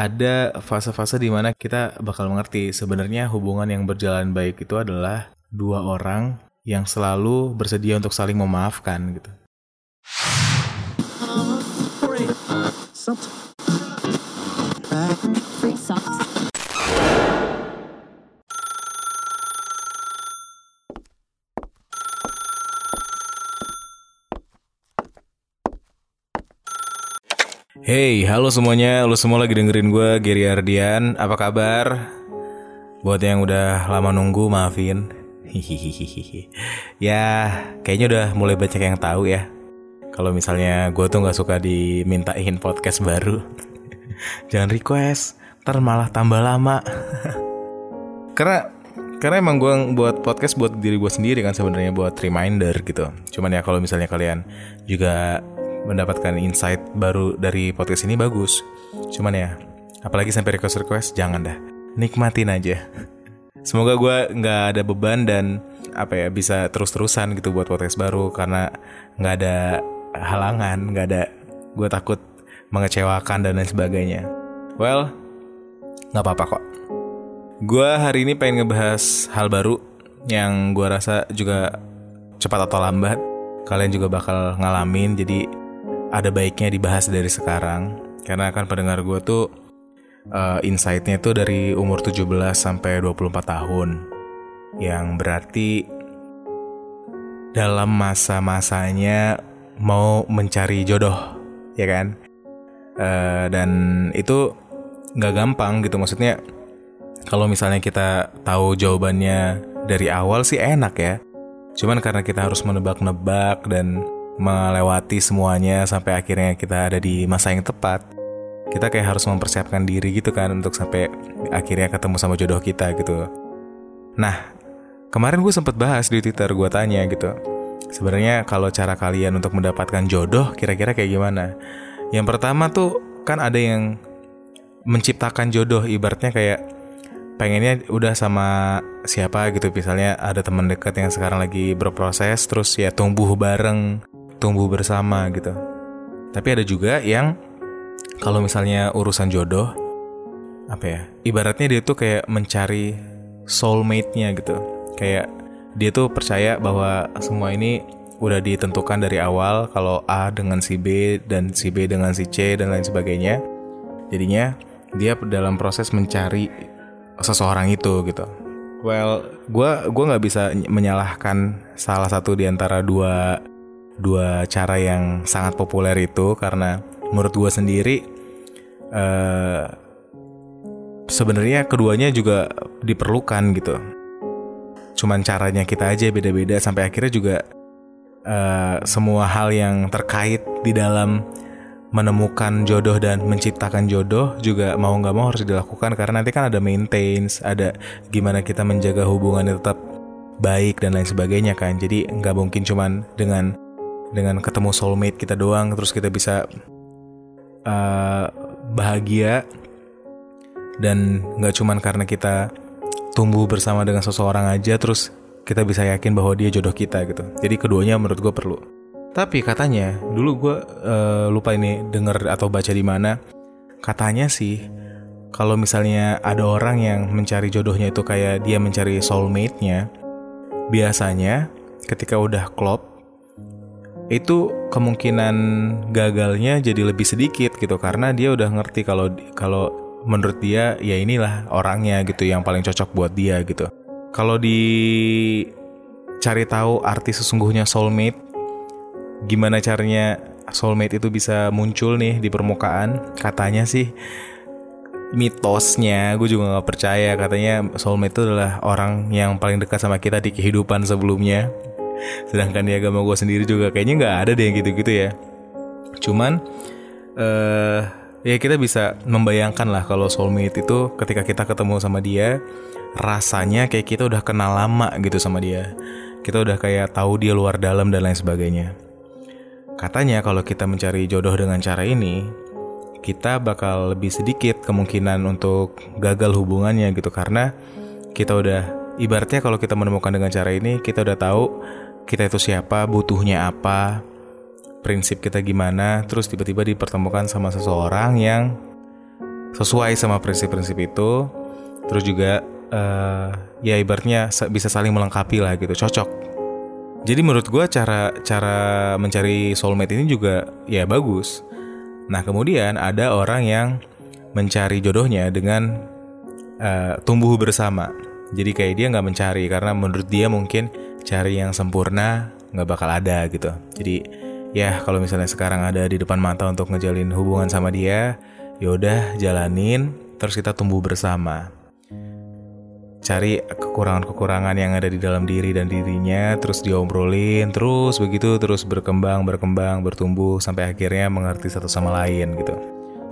ada fase-fase di mana kita bakal mengerti sebenarnya hubungan yang berjalan baik itu adalah dua orang yang selalu bersedia untuk saling memaafkan gitu. Hey, halo semuanya. Lu semua lagi dengerin gue, Gary Ardian. Apa kabar? Buat yang udah lama nunggu, maafin. Ya, kayaknya udah mulai banyak yang tahu ya. Kalau misalnya gue tuh nggak suka dimintain podcast baru. Jangan request, ntar malah tambah lama. karena karena emang gue buat podcast buat diri gue sendiri kan sebenarnya buat reminder gitu. Cuman ya kalau misalnya kalian juga mendapatkan insight baru dari podcast ini bagus. Cuman ya, apalagi sampai request-request, jangan dah. Nikmatin aja. Semoga gue nggak ada beban dan apa ya bisa terus-terusan gitu buat podcast baru karena nggak ada halangan, nggak ada gue takut mengecewakan dan lain sebagainya. Well, nggak apa-apa kok. Gue hari ini pengen ngebahas hal baru yang gue rasa juga cepat atau lambat kalian juga bakal ngalamin jadi ada baiknya dibahas dari sekarang. Karena akan pendengar gue tuh uh, insightnya itu dari umur 17 sampai 24 tahun. Yang berarti dalam masa-masanya mau mencari jodoh ya kan? Uh, dan itu nggak gampang gitu. Maksudnya kalau misalnya kita tahu jawabannya dari awal sih enak ya. Cuman karena kita harus menebak-nebak dan melewati semuanya sampai akhirnya kita ada di masa yang tepat. Kita kayak harus mempersiapkan diri gitu kan untuk sampai akhirnya ketemu sama jodoh kita gitu. Nah kemarin gue sempet bahas di twitter gue tanya gitu sebenarnya kalau cara kalian untuk mendapatkan jodoh kira-kira kayak gimana? Yang pertama tuh kan ada yang menciptakan jodoh ibaratnya kayak pengennya udah sama siapa gitu. Misalnya ada teman dekat yang sekarang lagi berproses terus ya tumbuh bareng tumbuh bersama gitu. Tapi ada juga yang kalau misalnya urusan jodoh apa ya? Ibaratnya dia tuh kayak mencari soulmate-nya gitu. Kayak dia tuh percaya bahwa semua ini udah ditentukan dari awal kalau A dengan si B dan si B dengan si C dan lain sebagainya. Jadinya dia dalam proses mencari seseorang itu gitu. Well, gue gua nggak bisa menyalahkan salah satu di antara dua dua cara yang sangat populer itu karena menurut gue sendiri uh, sebenarnya keduanya juga diperlukan gitu. Cuman caranya kita aja beda-beda sampai akhirnya juga uh, semua hal yang terkait di dalam menemukan jodoh dan menciptakan jodoh juga mau nggak mau harus dilakukan karena nanti kan ada maintenance, ada gimana kita menjaga hubungan tetap baik dan lain sebagainya kan. Jadi nggak mungkin cuman dengan dengan ketemu soulmate kita doang terus kita bisa uh, bahagia. Dan nggak cuman karena kita tumbuh bersama dengan seseorang aja terus kita bisa yakin bahwa dia jodoh kita gitu. Jadi keduanya menurut gue perlu. Tapi katanya dulu gue uh, lupa ini denger atau baca di mana katanya sih kalau misalnya ada orang yang mencari jodohnya itu kayak dia mencari soulmate-nya biasanya ketika udah klop itu kemungkinan gagalnya jadi lebih sedikit gitu karena dia udah ngerti kalau kalau menurut dia ya inilah orangnya gitu yang paling cocok buat dia gitu. Kalau di cari tahu arti sesungguhnya soulmate, gimana caranya soulmate itu bisa muncul nih di permukaan? Katanya sih mitosnya gue juga nggak percaya katanya soulmate itu adalah orang yang paling dekat sama kita di kehidupan sebelumnya sedangkan di agama gue sendiri juga kayaknya nggak ada deh yang gitu-gitu ya. Cuman uh, ya kita bisa membayangkan lah kalau soulmate itu ketika kita ketemu sama dia rasanya kayak kita udah kenal lama gitu sama dia. Kita udah kayak tahu dia luar dalam dan lain sebagainya. Katanya kalau kita mencari jodoh dengan cara ini kita bakal lebih sedikit kemungkinan untuk gagal hubungannya gitu. Karena kita udah ibaratnya kalau kita menemukan dengan cara ini kita udah tahu kita itu siapa, butuhnya apa, prinsip kita gimana, terus tiba-tiba dipertemukan sama seseorang yang sesuai sama prinsip-prinsip itu terus juga uh, ya ibaratnya bisa saling melengkapi lah gitu cocok. Jadi menurut gue cara cara mencari soulmate ini juga ya bagus. Nah kemudian ada orang yang mencari jodohnya dengan uh, tumbuh bersama jadi kayak dia nggak mencari karena menurut dia mungkin cari yang sempurna nggak bakal ada gitu. Jadi ya kalau misalnya sekarang ada di depan mata untuk ngejalin hubungan sama dia yaudah jalanin terus kita tumbuh bersama. Cari kekurangan-kekurangan yang ada di dalam diri dan dirinya terus diobrolin terus begitu terus berkembang berkembang bertumbuh sampai akhirnya mengerti satu sama lain gitu.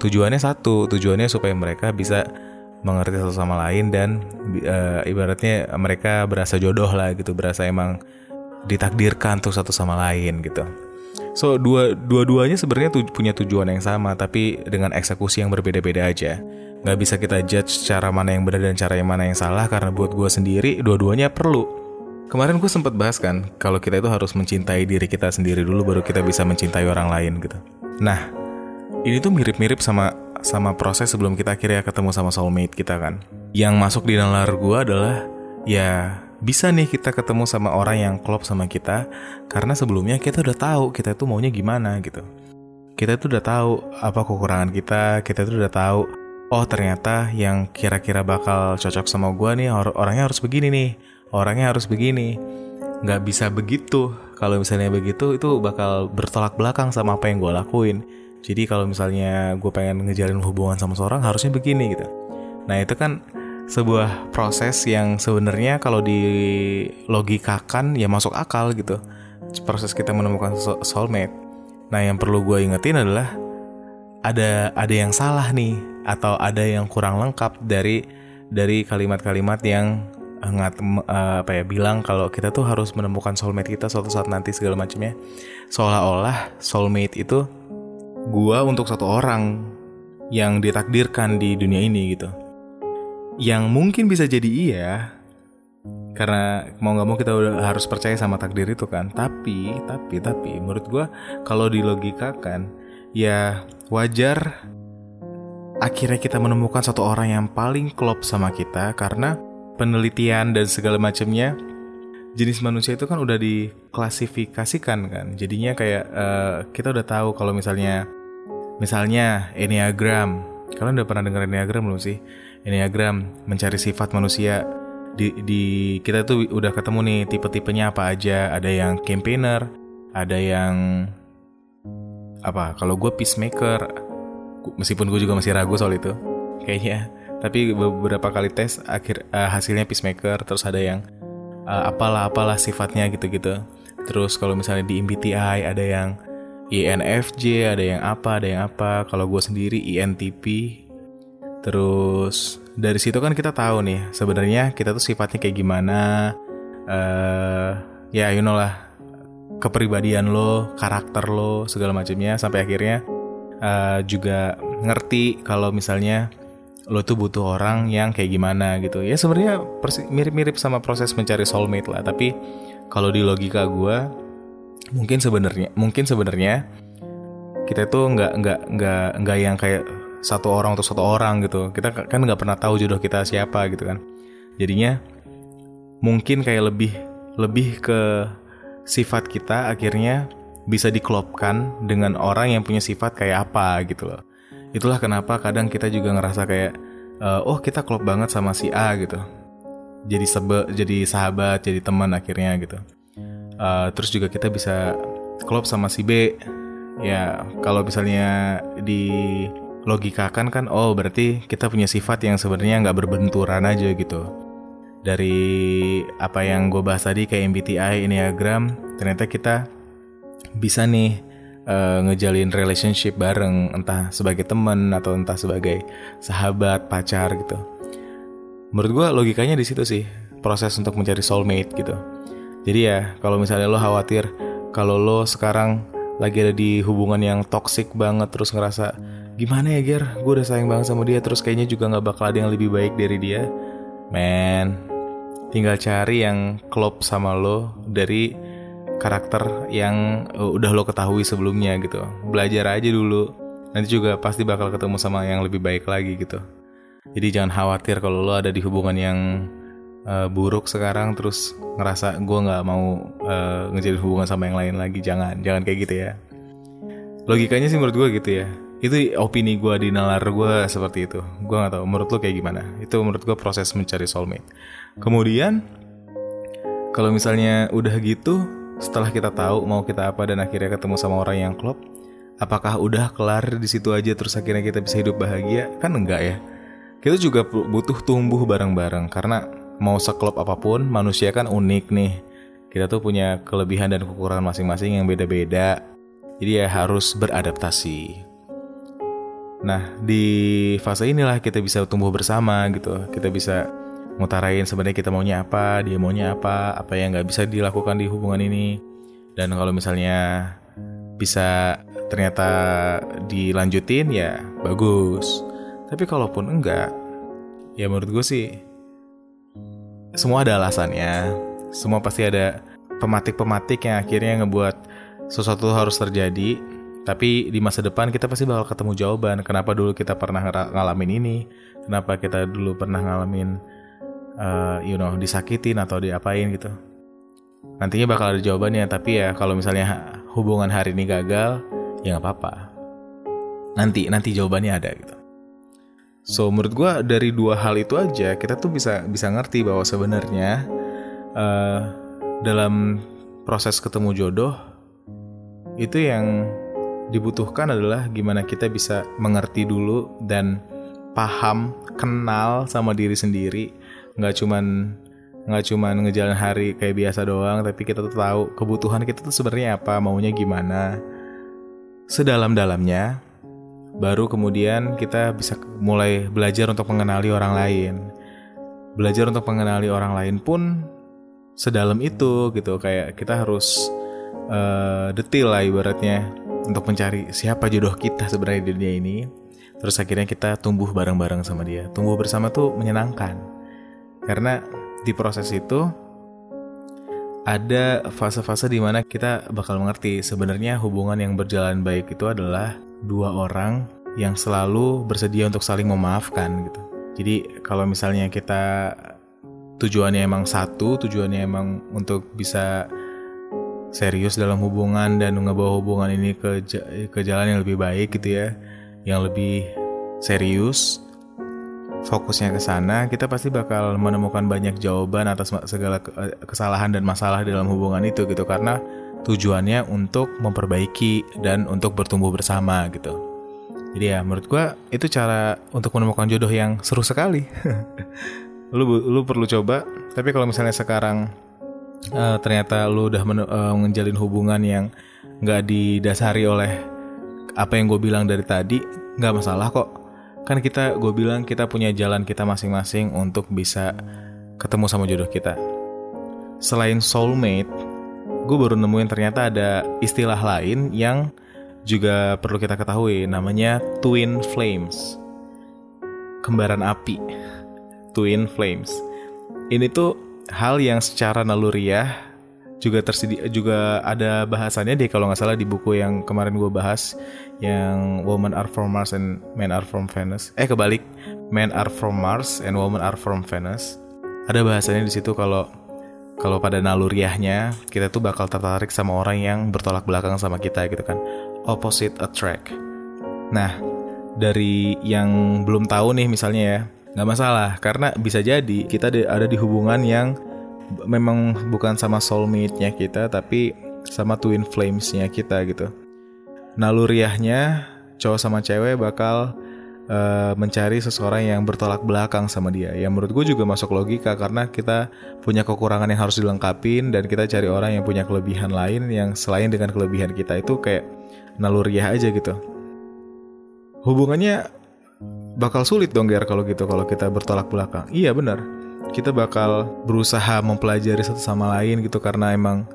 Tujuannya satu tujuannya supaya mereka bisa mengerti satu sama lain dan e, ibaratnya mereka berasa jodoh lah gitu berasa emang ditakdirkan untuk satu sama lain gitu So dua dua-duanya sebenarnya tu, punya tujuan yang sama tapi dengan eksekusi yang berbeda-beda aja. Gak bisa kita judge cara mana yang benar dan cara yang mana yang salah karena buat gue sendiri dua-duanya perlu. Kemarin gue sempat bahas kan kalau kita itu harus mencintai diri kita sendiri dulu baru kita bisa mencintai orang lain gitu. Nah ini tuh mirip-mirip sama sama proses sebelum kita akhirnya ketemu sama soulmate kita kan. Yang masuk di nalar gue adalah ya bisa nih kita ketemu sama orang yang klop sama kita karena sebelumnya kita udah tahu kita itu maunya gimana gitu. Kita itu udah tahu apa kekurangan kita, kita itu udah tahu oh ternyata yang kira-kira bakal cocok sama gue nih or orangnya harus begini nih, orangnya harus begini. Nggak bisa begitu. Kalau misalnya begitu itu bakal bertolak belakang sama apa yang gue lakuin. Jadi kalau misalnya gue pengen ngejalin hubungan sama seorang harusnya begini gitu. Nah itu kan sebuah proses yang sebenarnya kalau dilogikakan ya masuk akal gitu. Proses kita menemukan soulmate. Nah yang perlu gue ingetin adalah ada ada yang salah nih atau ada yang kurang lengkap dari dari kalimat-kalimat yang ngat uh, apa ya bilang kalau kita tuh harus menemukan soulmate kita suatu saat nanti segala macamnya. Seolah-olah soulmate itu gua untuk satu orang yang ditakdirkan di dunia ini gitu. Yang mungkin bisa jadi iya karena mau nggak mau kita udah harus percaya sama takdir itu kan. Tapi tapi tapi menurut gue kalau dilogikakan ya wajar akhirnya kita menemukan satu orang yang paling klop sama kita karena penelitian dan segala macamnya jenis manusia itu kan udah diklasifikasikan kan? Jadinya kayak uh, kita udah tahu kalau misalnya misalnya enneagram. Kalian udah pernah dengar enneagram belum sih? Enneagram mencari sifat manusia. Di, di kita tuh udah ketemu nih tipe-tipenya apa aja. Ada yang campaigner ada yang apa? Kalau gue peacemaker meskipun gue juga masih ragu soal itu kayaknya. Tapi beberapa kali tes akhir uh, hasilnya peacemaker terus ada yang uh, apalah apalah sifatnya gitu-gitu. Terus kalau misalnya di MBTI ada yang INFJ ada yang apa ada yang apa. Kalau gue sendiri INTP Terus dari situ kan kita tahu nih sebenarnya kita tuh sifatnya kayak gimana. Uh, ya you know lah kepribadian lo, karakter lo, segala macamnya. Sampai akhirnya uh, juga ngerti kalau misalnya lo tuh butuh orang yang kayak gimana gitu. Ya sebenarnya mirip-mirip sama proses mencari soulmate lah, tapi kalau di logika gue mungkin sebenarnya mungkin sebenarnya kita tuh nggak nggak nggak nggak yang kayak satu orang untuk satu orang gitu. Kita kan nggak pernah tahu jodoh kita siapa gitu kan. Jadinya mungkin kayak lebih lebih ke sifat kita akhirnya bisa diklopkan dengan orang yang punya sifat kayak apa gitu loh itulah kenapa kadang kita juga ngerasa kayak uh, oh kita klop banget sama si A gitu. Jadi sebe jadi sahabat jadi teman akhirnya gitu. Uh, terus juga kita bisa klop sama si B. Ya kalau misalnya di logikakan kan oh berarti kita punya sifat yang sebenarnya nggak berbenturan aja gitu. Dari apa yang gue bahas tadi kayak MBTI, Enneagram ternyata kita bisa nih uh, ngejalin relationship bareng entah sebagai teman atau entah sebagai sahabat pacar gitu. Menurut gue logikanya di situ sih proses untuk mencari soulmate gitu. Jadi ya kalau misalnya lo khawatir kalau lo sekarang lagi ada di hubungan yang toxic banget terus ngerasa gimana ya Ger? Gue udah sayang banget sama dia terus kayaknya juga nggak bakal ada yang lebih baik dari dia. Men tinggal cari yang klop sama lo dari karakter yang uh, udah lo ketahui sebelumnya gitu. Belajar aja dulu. Nanti juga pasti bakal ketemu sama yang lebih baik lagi gitu. Jadi jangan khawatir kalau lo ada di hubungan yang uh, buruk sekarang terus ngerasa gue nggak mau uh, ngejalin hubungan sama yang lain lagi. Jangan jangan kayak gitu ya. Logikanya sih menurut gue gitu ya. Itu opini gue di nalar gue seperti itu. Gue nggak tahu menurut lo kayak gimana. Itu menurut gue proses mencari soulmate. Kemudian kalau misalnya udah gitu setelah kita tahu mau kita apa dan akhirnya ketemu sama orang yang klop apakah udah kelar di situ aja terus akhirnya kita bisa hidup bahagia? Kan enggak ya. Kita juga butuh tumbuh bareng-bareng karena mau seklop apa pun manusia kan unik nih. Kita tuh punya kelebihan dan kekurangan masing-masing yang beda-beda. Jadi ya harus beradaptasi. Nah di fase inilah kita bisa tumbuh bersama gitu. Kita bisa mutarain sebenarnya kita maunya apa dia maunya apa apa yang nggak bisa dilakukan di hubungan ini dan kalau misalnya bisa ternyata dilanjutin ya bagus tapi kalaupun enggak ya menurut gue sih semua ada alasannya. Semua pasti ada pematik-pematik yang akhirnya ngebuat sesuatu harus terjadi. Tapi di masa depan kita pasti bakal ketemu jawaban kenapa dulu kita pernah ngalamin ini, kenapa kita dulu pernah ngalamin uh, you know disakitin atau diapain gitu. Nantinya bakal ada jawabannya, tapi ya kalau misalnya hubungan hari ini gagal, ya nggak apa-apa. Nanti nanti jawabannya ada gitu. So menurut gue dari dua hal itu aja kita tuh bisa bisa ngerti bahwa sebenarnya uh, dalam proses ketemu jodoh itu yang dibutuhkan adalah gimana kita bisa mengerti dulu dan paham kenal sama diri sendiri nggak cuman nggak cuman ngejalan hari kayak biasa doang tapi kita tuh tahu kebutuhan kita tuh sebenarnya apa maunya gimana sedalam-dalamnya baru kemudian kita bisa mulai belajar untuk mengenali orang lain. Belajar untuk mengenali orang lain pun sedalam itu gitu kayak kita harus uh, detail lah ibaratnya untuk mencari siapa jodoh kita sebenarnya di dunia ini. Terus akhirnya kita tumbuh bareng-bareng sama dia. Tumbuh bersama tuh menyenangkan. Karena di proses itu ada fase-fase di mana kita bakal mengerti sebenarnya hubungan yang berjalan baik itu adalah dua orang yang selalu bersedia untuk saling memaafkan gitu. Jadi kalau misalnya kita tujuannya emang satu, tujuannya emang untuk bisa serius dalam hubungan dan ngebawa hubungan ini ke ke jalan yang lebih baik gitu ya, yang lebih serius, fokusnya ke sana, kita pasti bakal menemukan banyak jawaban atas segala kesalahan dan masalah dalam hubungan itu gitu karena tujuannya untuk memperbaiki dan untuk bertumbuh bersama gitu. Jadi ya menurut gue itu cara untuk menemukan jodoh yang seru sekali. lu lu perlu coba. Tapi kalau misalnya sekarang uh, ternyata lu udah men, uh, menjalin hubungan yang nggak didasari oleh apa yang gue bilang dari tadi, nggak masalah kok. Kan kita gue bilang kita punya jalan kita masing-masing untuk bisa ketemu sama jodoh kita. Selain soulmate, gue baru nemuin ternyata ada istilah lain yang juga perlu kita ketahui namanya twin flames. Kembaran api. Twin flames. Ini tuh hal yang secara naluriah juga tersedia juga ada bahasannya deh kalau nggak salah di buku yang kemarin gue bahas yang Women Are From Mars and Men Are From Venus. Eh kebalik. Men Are From Mars and Women Are From Venus. Ada bahasannya di situ kalau kalau pada naluriahnya kita tuh bakal tertarik sama orang yang bertolak belakang sama kita gitu kan. Opposite attract. Nah dari yang belum tahu nih misalnya ya nggak masalah. Karena bisa jadi kita ada di hubungan yang memang bukan sama soulmate-nya kita tapi sama twin flames-nya kita gitu naluriahnya cowok sama cewek bakal uh, mencari seseorang yang bertolak belakang sama dia. Yang menurut gue juga masuk logika karena kita punya kekurangan yang harus dilengkapin dan kita cari orang yang punya kelebihan lain yang selain dengan kelebihan kita itu kayak naluriah aja gitu. Hubungannya bakal sulit dong Ger kalau gitu kalau kita bertolak belakang. Iya benar. Kita bakal berusaha mempelajari satu sama lain gitu karena emang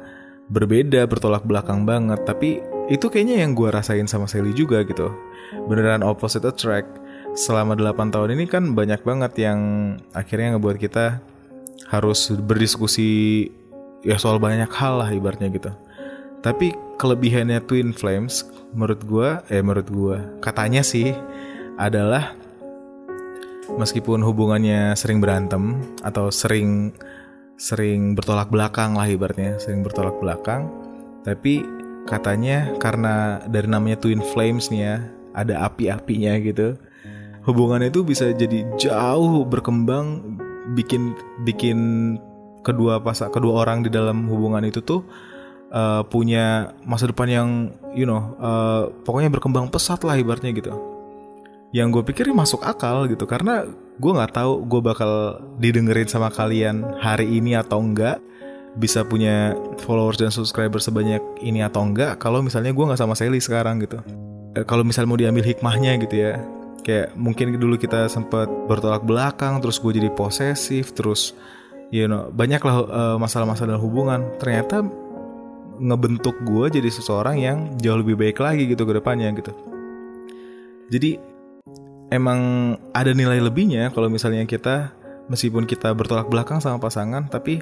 berbeda bertolak belakang banget. Tapi itu kayaknya yang gue rasain sama Sally juga gitu. Beneran opposite attract. Selama 8 tahun ini kan banyak banget yang akhirnya ngebuat kita harus berdiskusi ya soal banyak hal lah ibaratnya gitu. Tapi kelebihannya Twin Flames menurut gue, eh menurut gue katanya sih adalah meskipun hubungannya sering berantem atau sering sering bertolak belakang lah ibaratnya, sering bertolak belakang, tapi katanya karena dari namanya Twin Flames nih ya, ada api-apinya gitu. Hubungannya itu bisa jadi jauh berkembang bikin bikin kedua pas kedua orang di dalam hubungan itu tuh uh, punya masa depan yang you know uh, pokoknya berkembang pesat lah ibaratnya gitu yang gue pikir masuk akal gitu. Karena gue nggak tahu gue bakal didengerin sama kalian hari ini atau enggak. Bisa punya followers dan subscriber sebanyak ini atau enggak. Kalau misalnya gue nggak sama Sally sekarang gitu. Eh, kalau misalnya mau diambil hikmahnya gitu ya. Kayak mungkin dulu kita sempat bertolak belakang terus gue jadi posesif terus you know banyaklah uh, masalah-masalah dalam hubungan. Ternyata ngebentuk gue jadi seseorang yang jauh lebih baik lagi gitu ke depannya gitu. Jadi emang ada nilai lebihnya kalau misalnya kita meskipun kita bertolak belakang sama pasangan tapi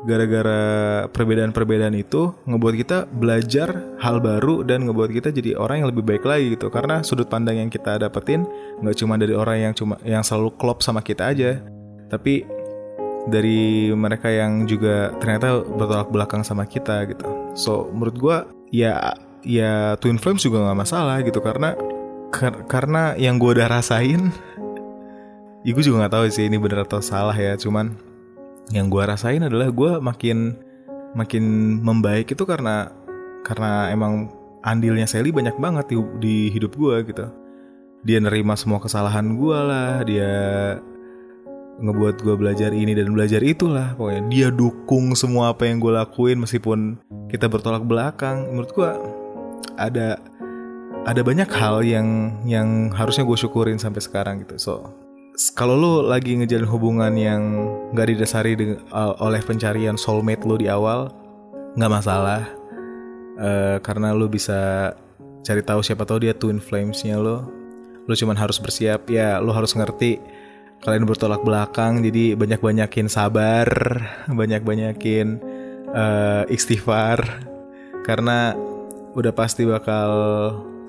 gara-gara perbedaan-perbedaan itu ngebuat kita belajar hal baru dan ngebuat kita jadi orang yang lebih baik lagi gitu karena sudut pandang yang kita dapetin nggak cuma dari orang yang cuma yang selalu klop sama kita aja tapi dari mereka yang juga ternyata bertolak belakang sama kita gitu. So menurut gue ya ya Twin Flames juga nggak masalah gitu karena kar karena yang gue udah rasain, ya gue juga nggak tahu sih ini bener atau salah ya. Cuman yang gue rasain adalah gue makin makin membaik itu karena karena emang andilnya Sally banyak banget di, di hidup gue gitu. Dia nerima semua kesalahan gue lah, dia ngebuat gue belajar ini dan belajar itulah pokoknya dia dukung semua apa yang gue lakuin meskipun kita bertolak belakang menurut gue ada ada banyak hal yang yang harusnya gue syukurin sampai sekarang gitu. So kalau lo lagi ngejalin hubungan yang gak didasari dengan, uh, oleh pencarian soulmate lo di awal nggak masalah. Uh, karena lo bisa cari tahu siapa tahu dia twin flamesnya lo lo cuman harus bersiap ya lo harus ngerti kalian bertolak belakang jadi banyak-banyakin sabar banyak-banyakin uh, istighfar. Karena udah pasti bakal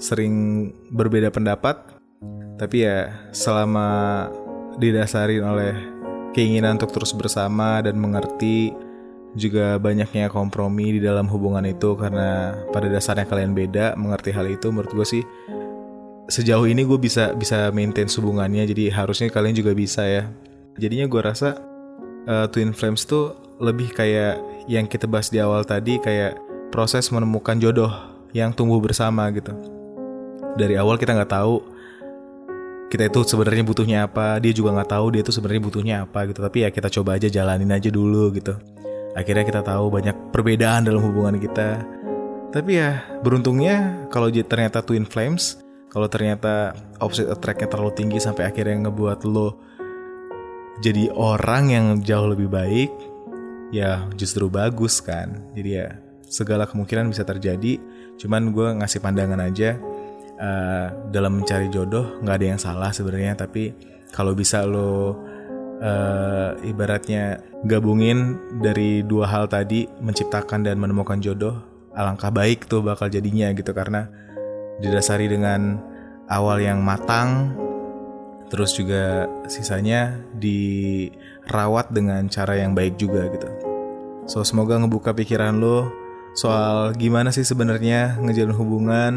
sering berbeda pendapat tapi ya selama didasarin oleh keinginan untuk terus bersama dan mengerti juga banyaknya kompromi di dalam hubungan itu karena pada dasarnya kalian beda mengerti hal itu menurut gue sih sejauh ini gue bisa bisa maintain hubungannya jadi harusnya kalian juga bisa ya. Jadinya gue rasa uh, twin flames tuh lebih kayak yang kita bahas di awal tadi kayak proses menemukan jodoh yang tumbuh bersama gitu dari awal kita nggak tahu kita itu sebenarnya butuhnya apa dia juga nggak tahu dia itu sebenarnya butuhnya apa gitu. Tapi ya kita coba aja jalanin aja dulu gitu. Akhirnya kita tahu banyak perbedaan dalam hubungan kita. Tapi ya beruntungnya kalau ternyata twin flames kalau ternyata opposite attract-nya terlalu tinggi sampai akhirnya ngebuat lo jadi orang yang jauh lebih baik ya justru bagus kan. Jadi ya segala kemungkinan bisa terjadi. Cuman gue ngasih pandangan aja uh, dalam mencari jodoh nggak ada yang salah sebenarnya tapi kalau bisa lo uh, ibaratnya gabungin dari dua hal tadi menciptakan dan menemukan jodoh alangkah baik tuh bakal jadinya gitu karena didasari dengan awal yang matang terus juga sisanya dirawat dengan cara yang baik juga gitu. So semoga ngebuka pikiran lo soal gimana sih sebenarnya ngejalin hubungan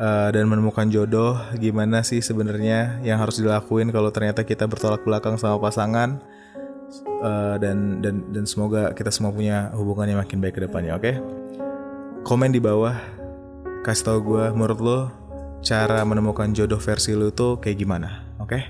uh, dan menemukan jodoh, gimana sih sebenarnya yang harus dilakuin kalau ternyata kita bertolak belakang sama pasangan uh, dan dan dan semoga kita semua punya hubungan yang makin baik ke depannya, oke? Okay? Komen di bawah kasih tau gue menurut lo cara menemukan jodoh versi lo tuh kayak gimana, oke? Okay?